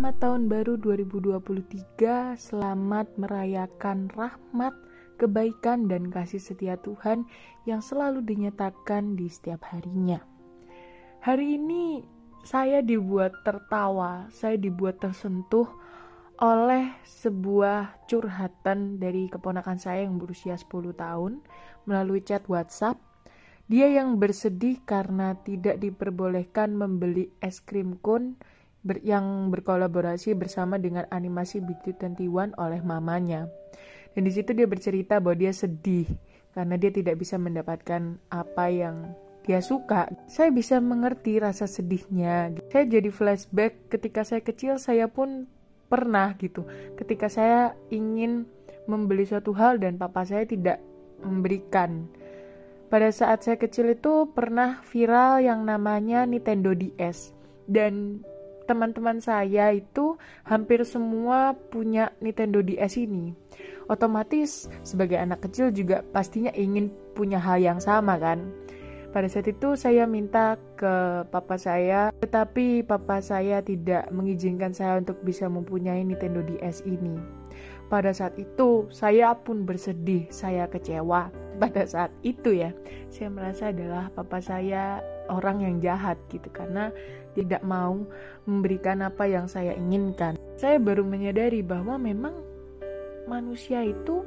Selamat tahun baru 2023, selamat merayakan rahmat, kebaikan, dan kasih setia Tuhan yang selalu dinyatakan di setiap harinya. Hari ini saya dibuat tertawa, saya dibuat tersentuh oleh sebuah curhatan dari keponakan saya yang berusia 10 tahun melalui chat WhatsApp. Dia yang bersedih karena tidak diperbolehkan membeli es krim cone ber yang berkolaborasi bersama dengan animasi BT21 oleh mamanya. Dan di situ dia bercerita bahwa dia sedih karena dia tidak bisa mendapatkan apa yang dia suka. Saya bisa mengerti rasa sedihnya. Saya jadi flashback ketika saya kecil saya pun pernah gitu. Ketika saya ingin membeli suatu hal dan papa saya tidak memberikan. Pada saat saya kecil itu pernah viral yang namanya Nintendo DS dan teman-teman saya itu hampir semua punya Nintendo DS ini. Otomatis sebagai anak kecil juga pastinya ingin punya hal yang sama kan. Pada saat itu saya minta ke papa saya, tetapi papa saya tidak mengizinkan saya untuk bisa mempunyai Nintendo DS ini. Pada saat itu saya pun bersedih, saya kecewa. Pada saat itu ya, saya merasa adalah papa saya orang yang jahat gitu karena tidak mau memberikan apa yang saya inginkan. Saya baru menyadari bahwa memang manusia itu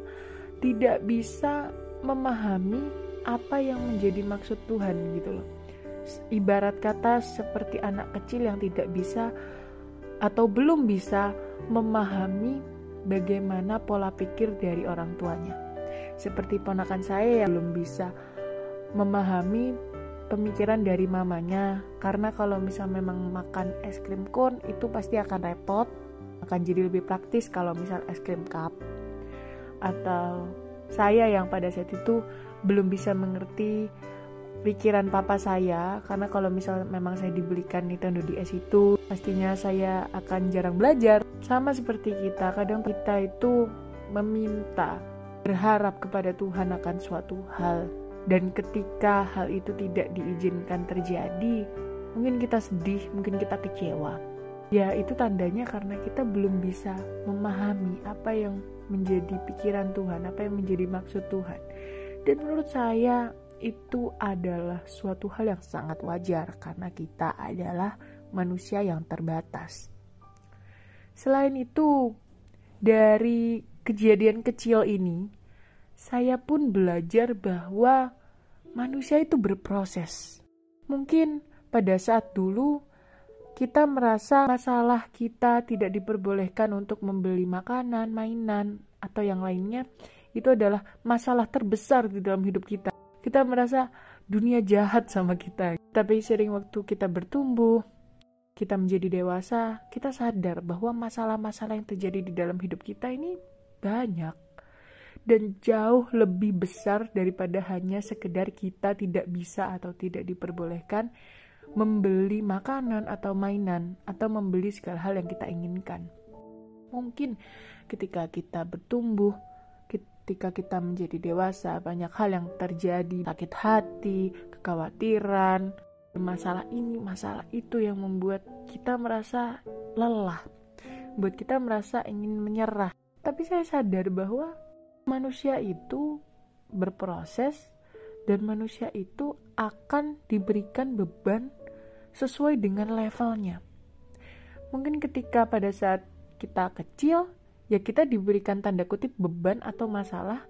tidak bisa memahami apa yang menjadi maksud Tuhan gitu loh. Ibarat kata seperti anak kecil yang tidak bisa atau belum bisa memahami bagaimana pola pikir dari orang tuanya. Seperti ponakan saya yang belum bisa memahami pemikiran dari mamanya karena kalau misal memang makan es krim cone itu pasti akan repot akan jadi lebih praktis kalau misal es krim cup atau saya yang pada saat itu belum bisa mengerti pikiran papa saya karena kalau misal memang saya dibelikan Nintendo DS itu pastinya saya akan jarang belajar sama seperti kita kadang kita itu meminta berharap kepada Tuhan akan suatu hal dan ketika hal itu tidak diizinkan terjadi, mungkin kita sedih, mungkin kita kecewa. Ya, itu tandanya karena kita belum bisa memahami apa yang menjadi pikiran Tuhan, apa yang menjadi maksud Tuhan. Dan menurut saya, itu adalah suatu hal yang sangat wajar karena kita adalah manusia yang terbatas. Selain itu, dari kejadian kecil ini, saya pun belajar bahwa manusia itu berproses. Mungkin pada saat dulu kita merasa masalah kita tidak diperbolehkan untuk membeli makanan, mainan, atau yang lainnya, itu adalah masalah terbesar di dalam hidup kita. Kita merasa dunia jahat sama kita. Tapi sering waktu kita bertumbuh, kita menjadi dewasa, kita sadar bahwa masalah-masalah yang terjadi di dalam hidup kita ini banyak dan jauh lebih besar daripada hanya sekedar kita tidak bisa atau tidak diperbolehkan membeli makanan atau mainan atau membeli segala hal yang kita inginkan. Mungkin ketika kita bertumbuh, ketika kita menjadi dewasa, banyak hal yang terjadi, sakit hati, kekhawatiran, masalah ini, masalah itu yang membuat kita merasa lelah, buat kita merasa ingin menyerah. Tapi saya sadar bahwa manusia itu berproses dan manusia itu akan diberikan beban sesuai dengan levelnya. Mungkin ketika pada saat kita kecil, ya kita diberikan tanda kutip beban atau masalah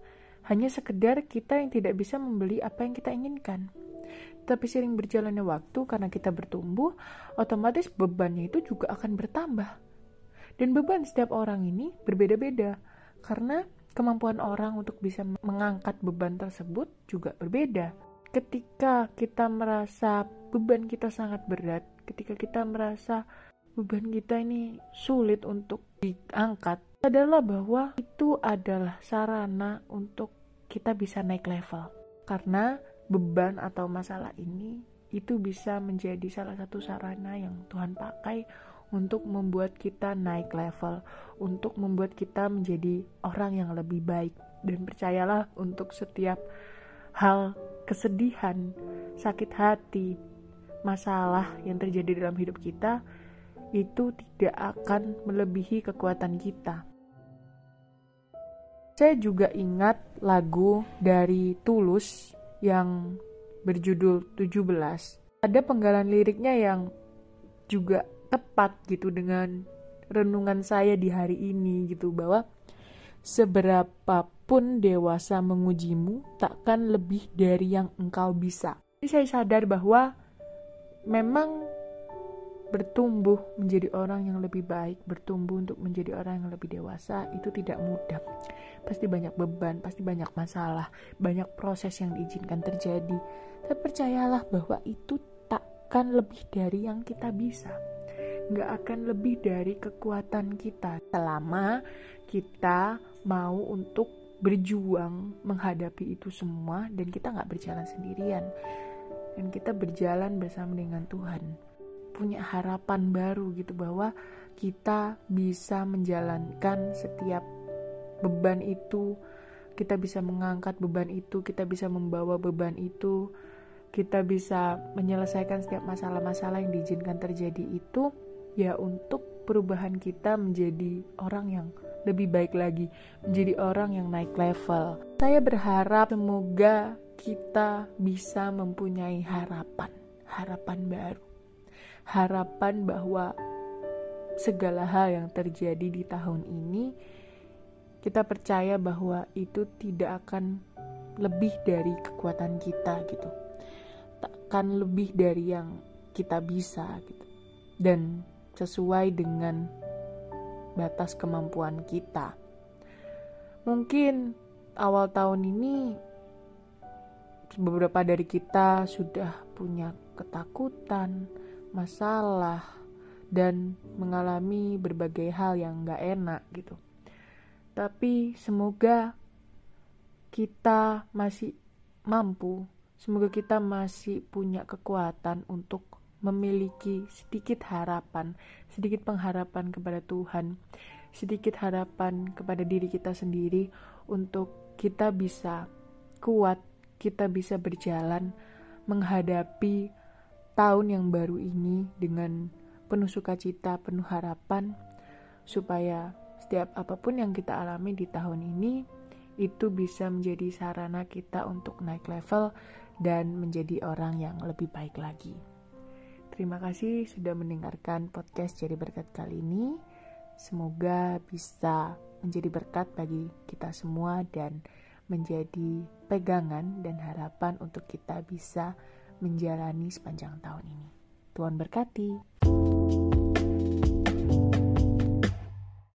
hanya sekedar kita yang tidak bisa membeli apa yang kita inginkan. Tapi sering berjalannya waktu karena kita bertumbuh, otomatis bebannya itu juga akan bertambah. Dan beban setiap orang ini berbeda-beda karena kemampuan orang untuk bisa mengangkat beban tersebut juga berbeda. Ketika kita merasa beban kita sangat berat, ketika kita merasa beban kita ini sulit untuk diangkat, adalah bahwa itu adalah sarana untuk kita bisa naik level. Karena beban atau masalah ini itu bisa menjadi salah satu sarana yang Tuhan pakai untuk membuat kita naik level, untuk membuat kita menjadi orang yang lebih baik. Dan percayalah untuk setiap hal kesedihan, sakit hati, masalah yang terjadi dalam hidup kita, itu tidak akan melebihi kekuatan kita. Saya juga ingat lagu dari Tulus yang berjudul 17. Ada penggalan liriknya yang juga tepat gitu dengan renungan saya di hari ini gitu bahwa seberapapun dewasa mengujimu takkan lebih dari yang engkau bisa. Jadi saya sadar bahwa memang bertumbuh menjadi orang yang lebih baik, bertumbuh untuk menjadi orang yang lebih dewasa itu tidak mudah. Pasti banyak beban, pasti banyak masalah, banyak proses yang diizinkan terjadi. Tapi percayalah bahwa itu takkan lebih dari yang kita bisa. Nggak akan lebih dari kekuatan kita selama kita mau untuk berjuang menghadapi itu semua dan kita nggak berjalan sendirian dan kita berjalan bersama dengan Tuhan punya harapan baru gitu bahwa kita bisa menjalankan setiap beban itu, kita bisa mengangkat beban itu, kita bisa membawa beban itu, kita bisa menyelesaikan setiap masalah-masalah yang diizinkan terjadi itu ya untuk perubahan kita menjadi orang yang lebih baik lagi, menjadi orang yang naik level. Saya berharap semoga kita bisa mempunyai harapan, harapan baru harapan bahwa segala hal yang terjadi di tahun ini kita percaya bahwa itu tidak akan lebih dari kekuatan kita gitu. Takkan lebih dari yang kita bisa gitu. Dan sesuai dengan batas kemampuan kita. Mungkin awal tahun ini beberapa dari kita sudah punya ketakutan masalah dan mengalami berbagai hal yang gak enak gitu. Tapi semoga kita masih mampu, semoga kita masih punya kekuatan untuk memiliki sedikit harapan, sedikit pengharapan kepada Tuhan, sedikit harapan kepada diri kita sendiri untuk kita bisa kuat, kita bisa berjalan menghadapi tahun yang baru ini dengan penuh sukacita, penuh harapan, supaya setiap apa pun yang kita alami di tahun ini itu bisa menjadi sarana kita untuk naik level dan menjadi orang yang lebih baik lagi. Terima kasih sudah mendengarkan podcast Jadi Berkat kali ini. Semoga bisa menjadi berkat bagi kita semua dan menjadi pegangan dan harapan untuk kita bisa menjalani sepanjang tahun ini. Tuhan berkati.